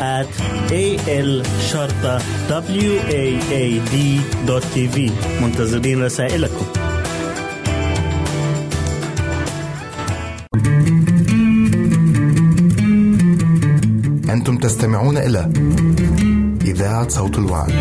at a l شرطة w a a d tv منتظرين رسائلكم أنتم تستمعون إلى إذاعة صوت الوعد.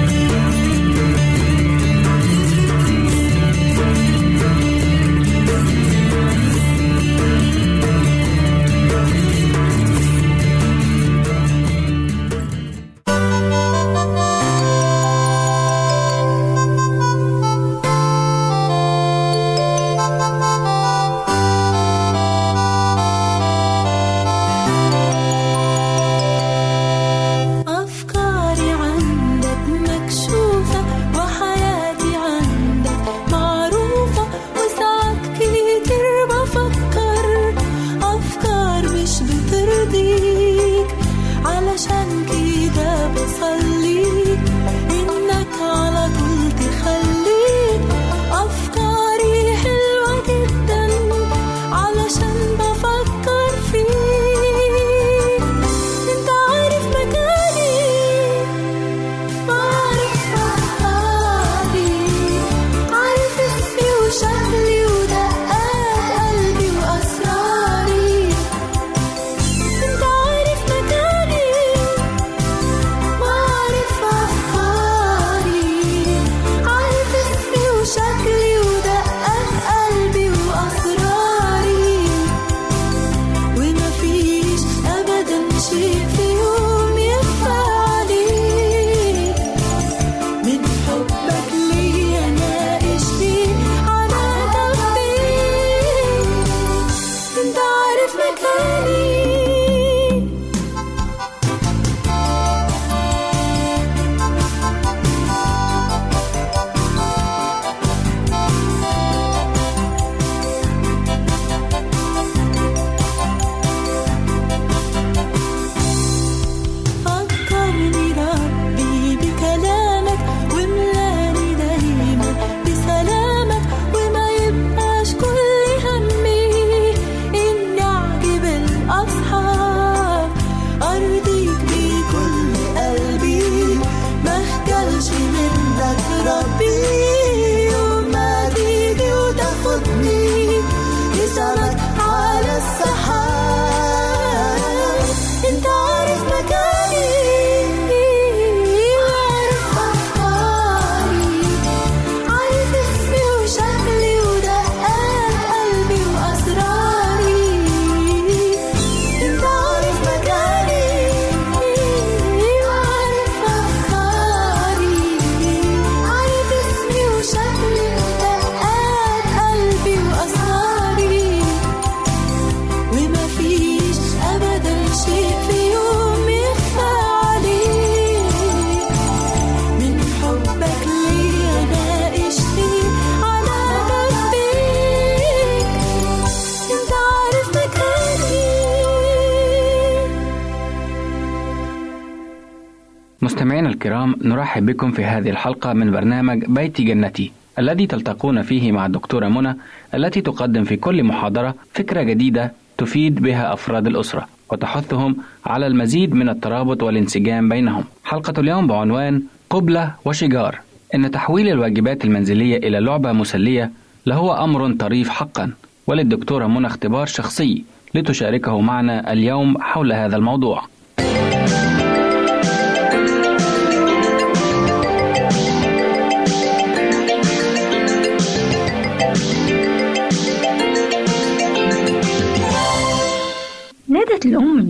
الكرام نرحب بكم في هذه الحلقة من برنامج بيت جنتي الذي تلتقون فيه مع الدكتورة منى التي تقدم في كل محاضرة فكرة جديدة تفيد بها أفراد الأسرة وتحثهم على المزيد من الترابط والانسجام بينهم. حلقة اليوم بعنوان قبلة وشجار إن تحويل الواجبات المنزلية إلى لعبة مسلية لهو أمر طريف حقا. وللدكتورة منى اختبار شخصي لتشاركه معنا اليوم حول هذا الموضوع.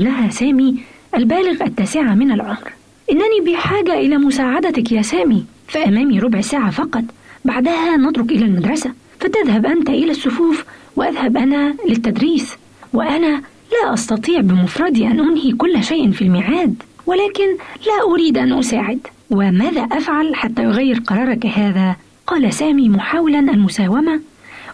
ابنها سامي البالغ التاسعة من العمر. إنني بحاجة إلى مساعدتك يا سامي. فأمامي ربع ساعة فقط. بعدها نترك إلى المدرسة. فتذهب أنت إلى الصفوف وأذهب أنا للتدريس. وأنا لا أستطيع بمفردي أن أنهي كل شيء في الميعاد. ولكن لا أريد أن أساعد. وماذا أفعل حتى يغير قرارك هذا؟ قال سامي محاولا المساومة.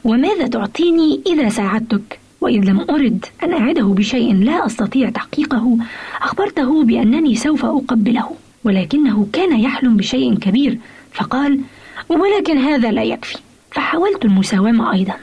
وماذا تعطيني إذا ساعدتك؟ وإذ لم أرد أن أعده بشيء لا أستطيع تحقيقه أخبرته بأنني سوف أقبله ولكنه كان يحلم بشيء كبير فقال ولكن هذا لا يكفي. فحاولت المساومة أيضا.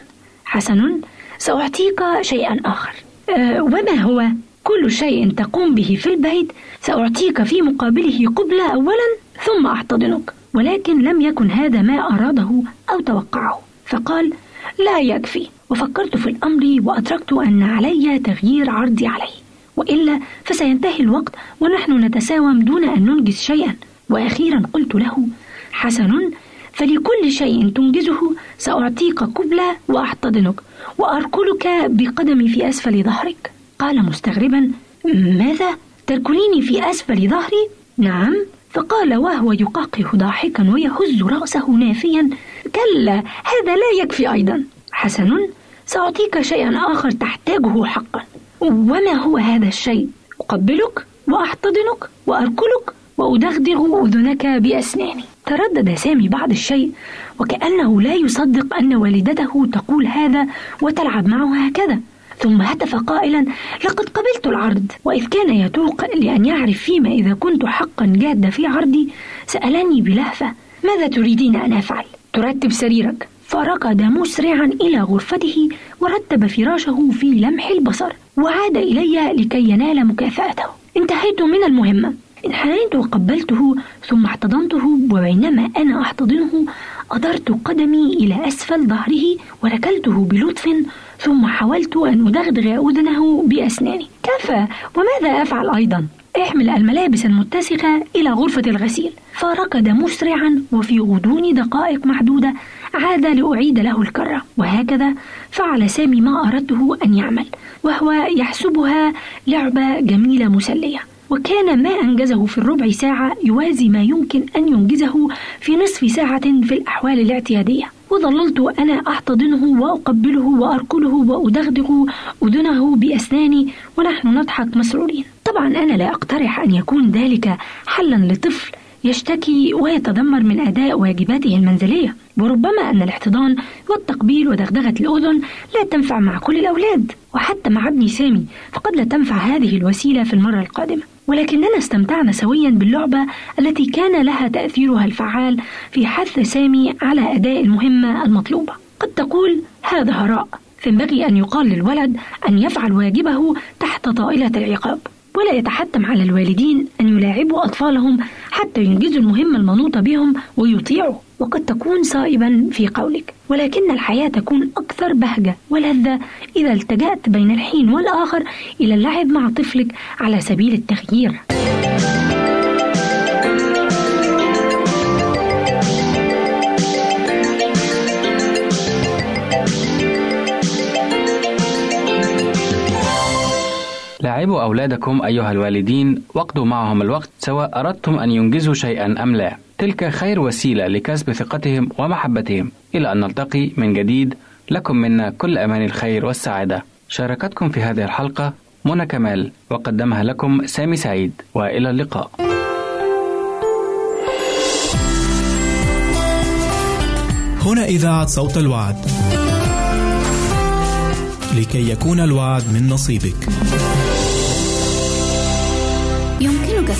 حسن سأعطيك شيئا آخر. أه وما هو؟ كل شيء تقوم به في البيت. سأعطيك في مقابله قبلة أولا ثم أحتضنك ولكن لم يكن هذا ما أراده أو توقعه. فقال لا يكفي. وفكرت في الأمر وأدركت أن علي تغيير عرضي عليه وإلا فسينتهي الوقت ونحن نتساوم دون أن ننجز شيئا وأخيرا قلت له حسن فلكل شيء تنجزه سأعطيك قبلة وأحتضنك وأركلك بقدمي في أسفل ظهرك قال مستغربا ماذا؟ تركليني في أسفل ظهري؟ نعم فقال وهو يقاقه ضاحكا ويهز رأسه نافيا كلا هذا لا يكفي أيضا حسن سأعطيك شيئا آخر تحتاجه حقا. وما هو هذا الشيء؟ أقبلك وأحتضنك وأركلك وأدغدغ أذنك بأسناني. تردد سامي بعض الشيء وكأنه لا يصدق أن والدته تقول هذا وتلعب معه هكذا. ثم هتف قائلا لقد قبلت العرض. وإذ كان يتوق لأن يعرف فيما إذا كنت حقا جاد في عرضي سألني بلهفة ماذا تريدين أن أفعل؟ ترتب سريرك. فركض مسرعا إلى غرفته ورتب فراشه في لمح البصر وعاد إلي لكي ينال مكافأته. انتهيت من المهمة انحنيت وقبلته ثم احتضنته وبينما أنا أحتضنه أدرت قدمي إلى أسفل ظهره وركلته بلطف ثم حاولت أن أدغدغ أذنه بأسناني. كفى وماذا أفعل أيضا؟ احمل الملابس المتسخة إلى غرفة الغسيل. فركض مسرعا وفي غضون دقائق معدودة عاد لأعيد له الكرة. وهكذا فعل سامي ما أردته أن يعمل وهو يحسبها لعبة جميلة مسلية. وكان ما أنجزه في الربع ساعة يوازي ما يمكن أن ينجزه في نصف ساعة في الأحوال الاعتيادية. وظللت أنا أحتضنه وأقبله وأركله وأدغدغ أذنه بأسناني ونحن نضحك مسرورين. طبعا أنا لا أقترح أن يكون ذلك حلا لطفل يشتكي ويتذمر من أداء واجباته المنزلية وربما أن الاحتضان والتقبيل ودغدغة الأذن لا تنفع مع كل الأولاد وحتى مع ابني سامي فقد لا تنفع هذه الوسيلة في المرة القادمة. ولكننا استمتعنا سويا باللعبة التي كان لها تأثيرها الفعال في حث سامي على أداء المهمة المطلوبة. قد تقول هذا هراء فينبغي أن يقال للولد أن يفعل واجبه تحت طائلة العقاب ولا يتحتم على الوالدين أن يلاعبوا أطفالهم حتى ينجزوا المهمة المنوطة بهم ويطيعوا وقد تكون صائبا في قولك ولكن الحياة تكون أكثر بهجة ولذة إذا التجأت بين الحين والآخر إلى اللعب مع طفلك على سبيل التغيير. لاعبوا أولادكم أيها الوالدين واقضوا معهم الوقت سواء أردتم أن ينجزوا شيئا أم لا. تلك خير وسيلة لكسب ثقتهم ومحبتهم. إلى أن نلتقي من جديد لكم منا كل أمان الخير والسعادة. شاركتكم في هذه الحلقة منى كمال وقدمها لكم سامي سعيد. وإلى اللقاء. هنا إذاعة صوت الوعد. لكي يكون الوعد من نصيبك.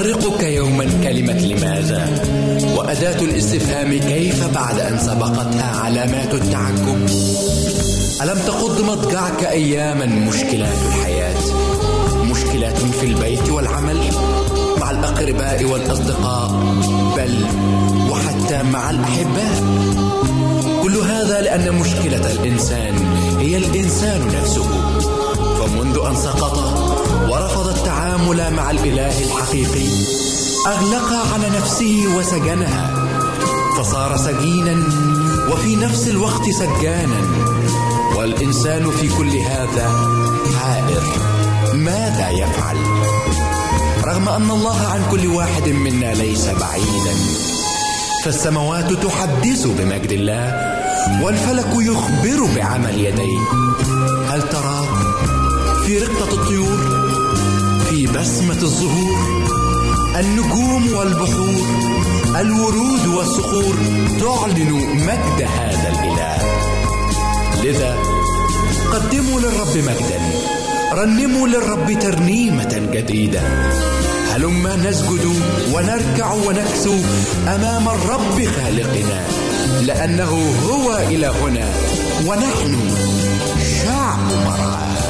ألم تؤرقك يوما كلمة لماذا؟ وأداة الاستفهام كيف بعد أن سبقتها علامات التعجب؟ ألم تقض مضجعك أياما مشكلات الحياة؟ مشكلات في البيت والعمل؟ مع الأقرباء والأصدقاء بل وحتى مع الأحباء كل هذا لأن مشكلة الإنسان هي الإنسان نفسه فمنذ أن سقط ورفض التعامل مع الإله الحقيقي. أغلق على نفسه وسجنها فصار سجينا وفي نفس الوقت سجانا. والإنسان في كل هذا حائر. ماذا يفعل؟ رغم أن الله عن كل واحد منا ليس بعيدا. فالسماوات تحدث بمجد الله والفلك يخبر بعمل يديه. هل ترى في رقة الطيور؟ في بسمة الزهور النجوم والبحور الورود والصخور تعلن مجد هذا الإله. لذا قدموا للرب مجدا رنموا للرب ترنيمة جديدة. هلما نسجد ونركع ونكسو أمام الرب خالقنا لأنه هو إلهنا ونحن شعب مرعاه.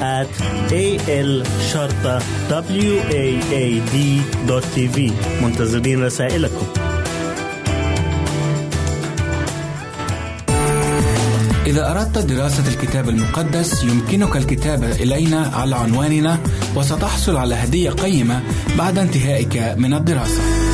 at A L شرطة W A A D دوت تي في منتظرين رسائلكم إذا أردت دراسة الكتاب المقدس يمكنك الكتابة إلينا على عنواننا وستحصل على هدية قيمة بعد انتهائك من الدراسة.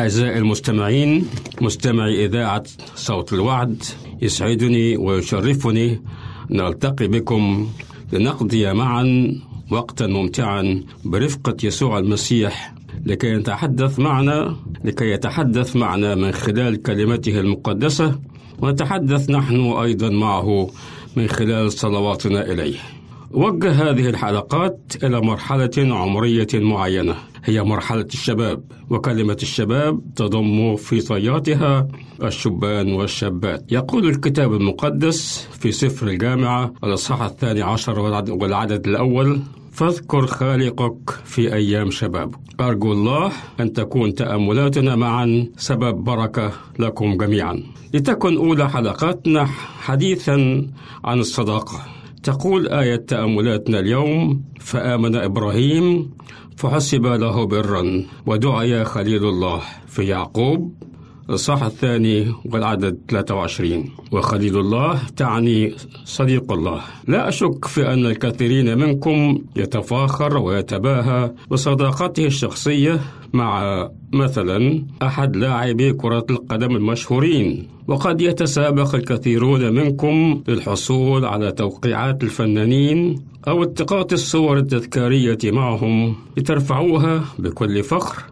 أعزائي المستمعين مستمعي إذاعة صوت الوعد يسعدني ويشرفني نلتقي بكم لنقضي معا وقتا ممتعا برفقة يسوع المسيح لكي يتحدث معنا لكي يتحدث معنا من خلال كلمته المقدسة ونتحدث نحن أيضا معه من خلال صلواتنا إليه. وجه هذه الحلقات إلى مرحلة عمرية معينة. هي مرحلة الشباب وكلمة الشباب تضم في طياتها الشبان والشابات. يقول الكتاب المقدس في سفر الجامعة الإصحاح الثاني عشر والعدد الأول فاذكر خالقك في أيام شبابك. أرجو الله أن تكون تأملاتنا معا سبب بركة لكم جميعا. لتكن أولى حلقاتنا حديثا عن الصداقة. تقول آية تأملاتنا اليوم فآمن إبراهيم فحسب له برا ودعي خليل الله في يعقوب. الصح الثاني والعدد 23 وخليل الله تعني صديق الله. لا أشك في أن الكثيرين منكم يتفاخر ويتباهى بصداقته الشخصية مع مثلا أحد لاعبي كرة القدم المشهورين. وقد يتسابق الكثيرون منكم للحصول على توقيعات الفنانين أو التقاط الصور التذكارية معهم لترفعوها بكل فخر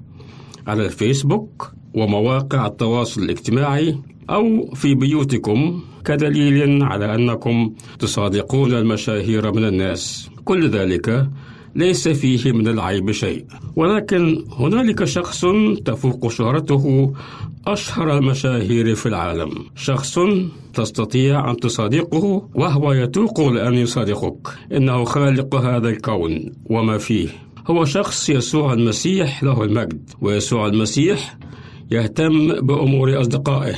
على الفيسبوك ومواقع التواصل الاجتماعي أو في بيوتكم كدليل على أنكم تصادقون المشاهير من الناس. كل ذلك ليس فيه من العيب شيء. ولكن هنالك شخص تفوق شهرته أشهر المشاهير في العالم. شخص تستطيع أن تصادقه وهو يتوق لأن يصادقك. إنه خالق هذا الكون وما فيه. هو شخص يسوع المسيح له المجد ويسوع المسيح يهتم بأمور أصدقائه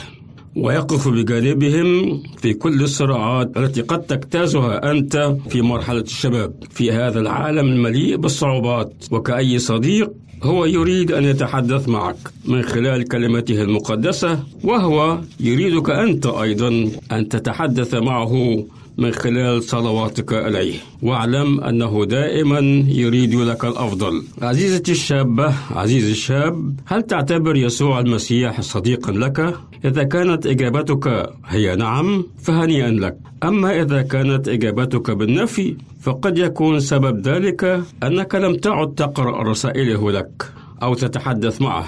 ويقف بجانبهم في كل الصراعات التي قد تجتازها أنت في مرحلة الشباب. في هذا العالم المليء بالصعوبات وكأي صديق هو يريد أن يتحدث معك من خلال كلمته المقدسة وهو يريدك أنت أيضا أن تتحدث معه من خلال صلواتك إليه واعلم أنه دائما يريد لك الأفضل. عزيزتي الشابة عزيزي الشاب هل تعتبر يسوع المسيح صديقا لك؟ إذا كانت إجابتك هي نعم فهنيئا لك. أما إذا كانت إجابتك بالنفي فقد يكون سبب ذلك أنك لم تعد تقرأ رسائله لك أو تتحدث معه.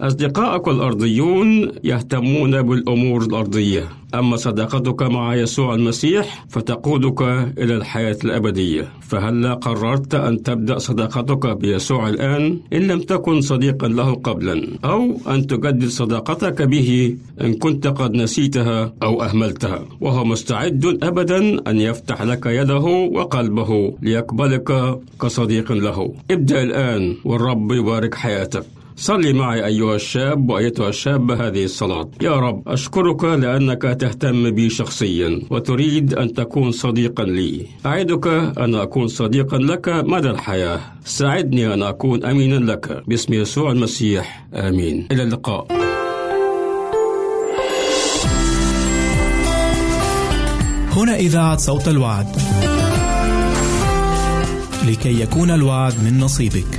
أصدقائك الأرضيون يهتمون بالأمور الأرضية. أما صداقتك مع يسوع المسيح فتقودك إلى الحياة الأبدية. فهل قررت أن تبدأ صداقتك بيسوع الآن؟ إن لم تكن صديقا له قبلا. أو أن تجدد صداقتك به إن كنت قد نسيتها أو أهملتها. وهو مستعد أبدا أن يفتح لك يده وقلبه ليقبلك كصديق له. ابدأ الآن والرب يبارك حياتك. صلي معي أيها الشاب وأيتها الشابة هذه الصلاة. يا رب أشكرك لأنك تهتم بي شخصيا وتريد أن تكون صديقا لي. أعدك أن أكون صديقا لك مدى الحياة. ساعدني أن أكون أمينا لك. باسم يسوع المسيح آمين. إلى اللقاء. هنا إذاعة صوت الوعد. لكي يكون الوعد من نصيبك.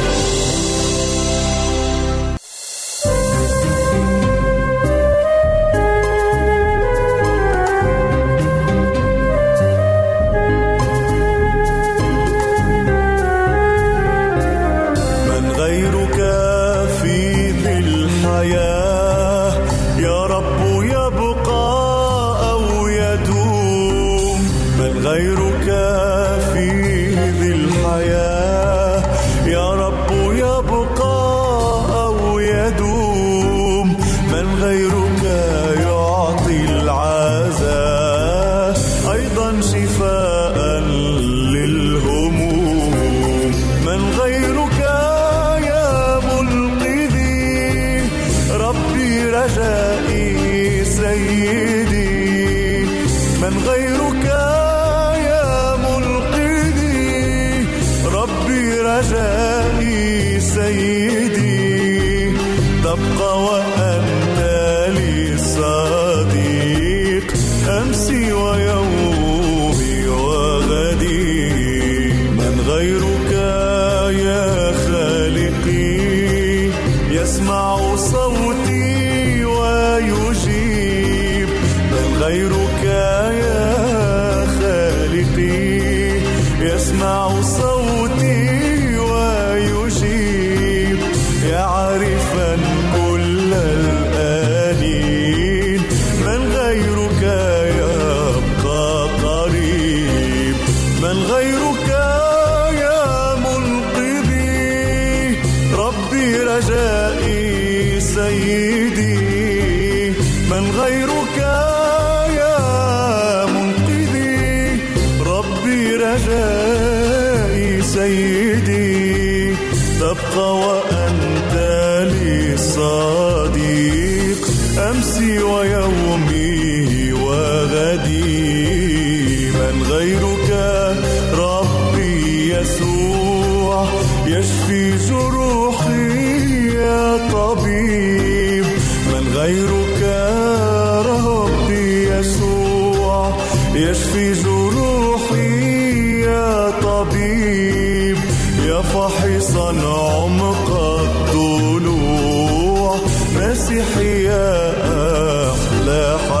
يا فاحصا عمق الضلوع مسيحي يا أحلى حبيب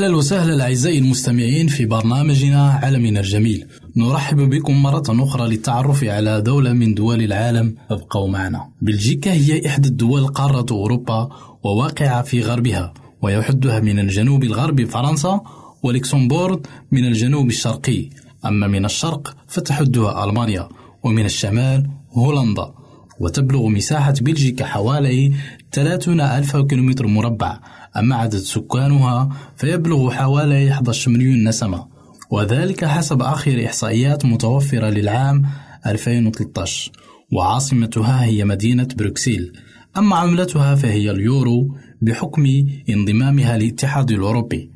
أهلا وسهلا أعزائي المستمعين في برنامجنا عالمنا الجميل. نرحب بكم مرة أخرى للتعرف على دولة من دول العالم أبقوا معنا. بلجيكا هي إحدى الدول قارة أوروبا وواقعة في غربها ويحدها من الجنوب الغربي فرنسا ولكسمبورغ من الجنوب الشرقي. أما من الشرق فتحدها ألمانيا ومن الشمال هولندا. وتبلغ مساحة بلجيكا حوالي 30 ألف كيلومتر مربع. أما عدد سكانها فيبلغ حوالي 11 مليون نسمة وذلك حسب آخر إحصائيات متوفرة للعام 2013 وعاصمتها هي مدينة بروكسيل أما عملتها فهي اليورو بحكم انضمامها للاتحاد الأوروبي.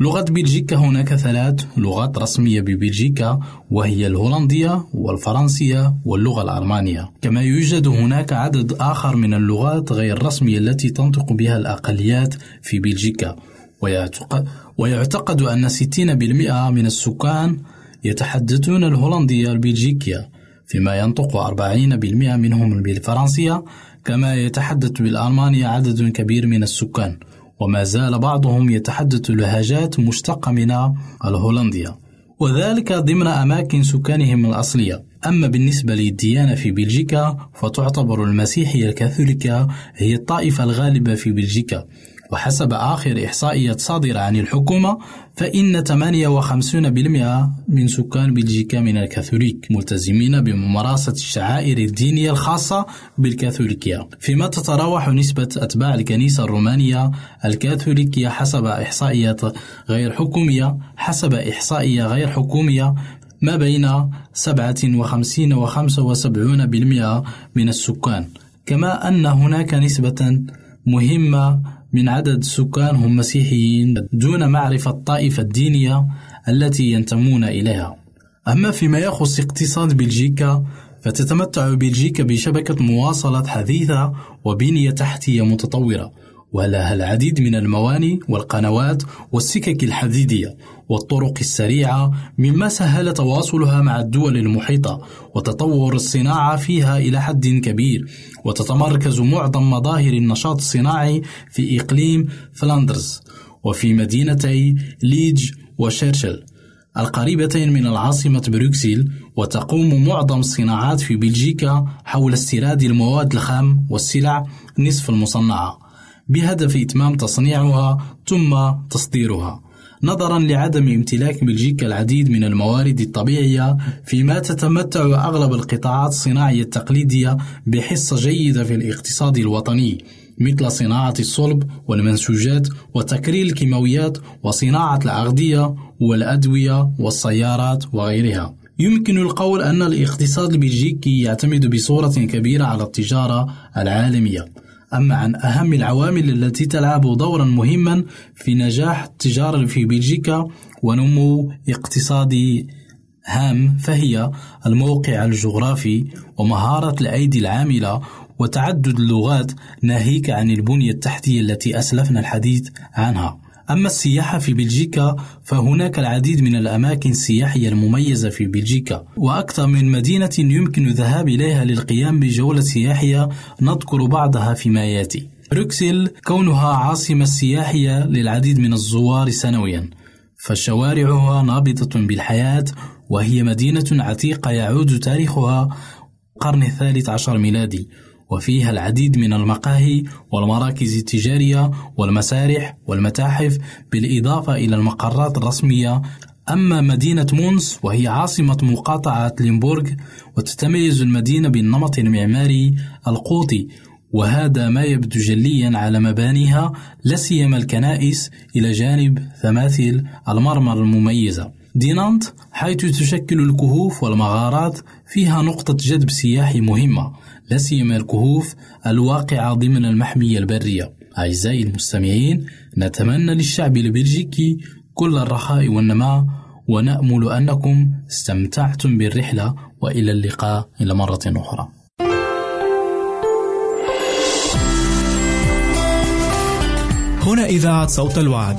لغة بلجيكا هناك ثلاث لغات رسمية ببلجيكا وهي الهولندية والفرنسية واللغة الألمانية. كما يوجد هناك عدد آخر من اللغات غير الرسمية التي تنطق بها الأقليات في بلجيكا. ويعتقد, أن 60% من السكان يتحدثون الهولندية البلجيكية فيما ينطق 40% منهم بالفرنسية كما يتحدث بالألمانية عدد كبير من السكان. وما زال بعضهم يتحدث لهجات مشتقة من الهولندية. وذلك ضمن أماكن سكانهم الأصلية. أما بالنسبة للديانة في بلجيكا فتعتبر المسيحية الكاثوليكية هي الطائفة الغالبة في بلجيكا. وحسب آخر إحصائية صادرة عن الحكومة فإن 58% من سكان بلجيكا من الكاثوليك ملتزمين بممارسة الشعائر الدينية الخاصة بالكاثوليكية. فيما تتراوح نسبة أتباع الكنيسة الرومانية الكاثوليكية حسب إحصائيات غير حكومية حسب إحصائية غير حكومية ما بين 57 و 75% من السكان. كما أن هناك نسبة مهمة من عدد السكان هم مسيحيين دون معرفة الطائفة الدينية التي ينتمون إليها. أما فيما يخص اقتصاد بلجيكا فتتمتع بلجيكا بشبكة مواصلات حديثة وبنية تحتية متطورة. ولها العديد من المواني والقنوات والسكك الحديدية والطرق السريعة مما سهل تواصلها مع الدول المحيطة وتطور الصناعة فيها إلى حد كبير وتتمركز معظم مظاهر النشاط الصناعي في إقليم فلاندرز وفي مدينتي ليج وشارلروا القريبتين من العاصمة بروكسل وتقوم معظم الصناعات في بلجيكا حول استيراد المواد الخام والسلع نصف المصنعة. بهدف إتمام تصنيعها ثم تصديرها نظرا لعدم امتلاك بلجيكا العديد من الموارد الطبيعية فيما تتمتع أغلب القطاعات الصناعية التقليدية بحصة جيدة في الاقتصاد الوطني مثل صناعة الصلب والمنسوجات وتكرير الكيماويات وصناعة الأغذية والأدوية والسيارات وغيرها. يمكن القول أن الاقتصاد البلجيكي يعتمد بصورة كبيرة على التجارة العالمية. أما عن أهم العوامل التي تلعب دورا مهما في نجاح التجارة في بلجيكا ونمو اقتصادي هام فهي الموقع الجغرافي ومهارة الأيدي العاملة وتعدد اللغات ناهيك عن البنية التحتية التي أسلفنا الحديث عنها. أما السياحة في بلجيكا فهناك العديد من الأماكن السياحية المميزة في بلجيكا. وأكثر من مدينة يمكن الذهاب إليها للقيام بجولة سياحية نذكر بعضها فيما يأتي. بروكسل كونها عاصمة سياحية للعديد من الزوار سنويا. فشوارعها نابضة بالحياة وهي مدينة عتيقة يعود تاريخها القرن الثالث عشر ميلادي. وفيها العديد من المقاهي والمراكز التجارية والمسارح والمتاحف بالإضافة إلى المقرات الرسمية. أما مدينة مونس وهي عاصمة مقاطعة ليمبورغ وتتميز المدينة بالنمط المعماري القوطي. وهذا ما يبدو جليا على مبانيها لا سيما الكنائس إلى جانب ثماثيل المرمر المميزة. دينانت حيث تشكل الكهوف والمغارات فيها نقطة جذب سياحي مهمة. لا سيما الكهوف الواقعة ضمن المحمية البرية. أعزائي المستمعين نتمنى للشعب البلجيكي كل الرخاء والنماء ونأمل أنكم استمتعتم بالرحلة وإلى اللقاء إلى مرة أخرى. هنا إذاعة صوت الوعد.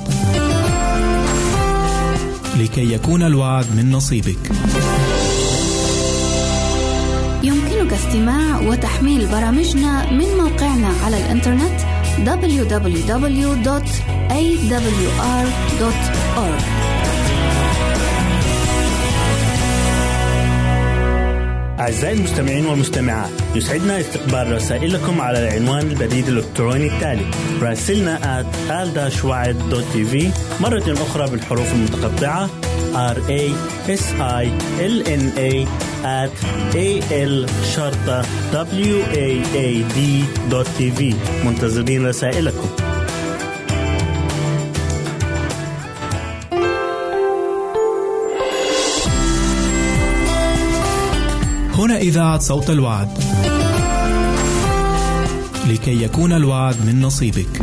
لكي يكون الوعد من نصيبك. يمكنك استماع وتحميل برامجنا من موقعنا على الإنترنت www.awr.org أعزائي المستمعين والمستمعات يسعدنا استقبال رسائلكم على العنوان البريد الإلكتروني التالي راسلنا at مرة أخرى بالحروف المتقطعة r a s i l n a at a l شرطة w a a d تي في منتظرين رسائلكم. هنا إذاعة صوت الوعد. لكي يكون الوعد من نصيبك.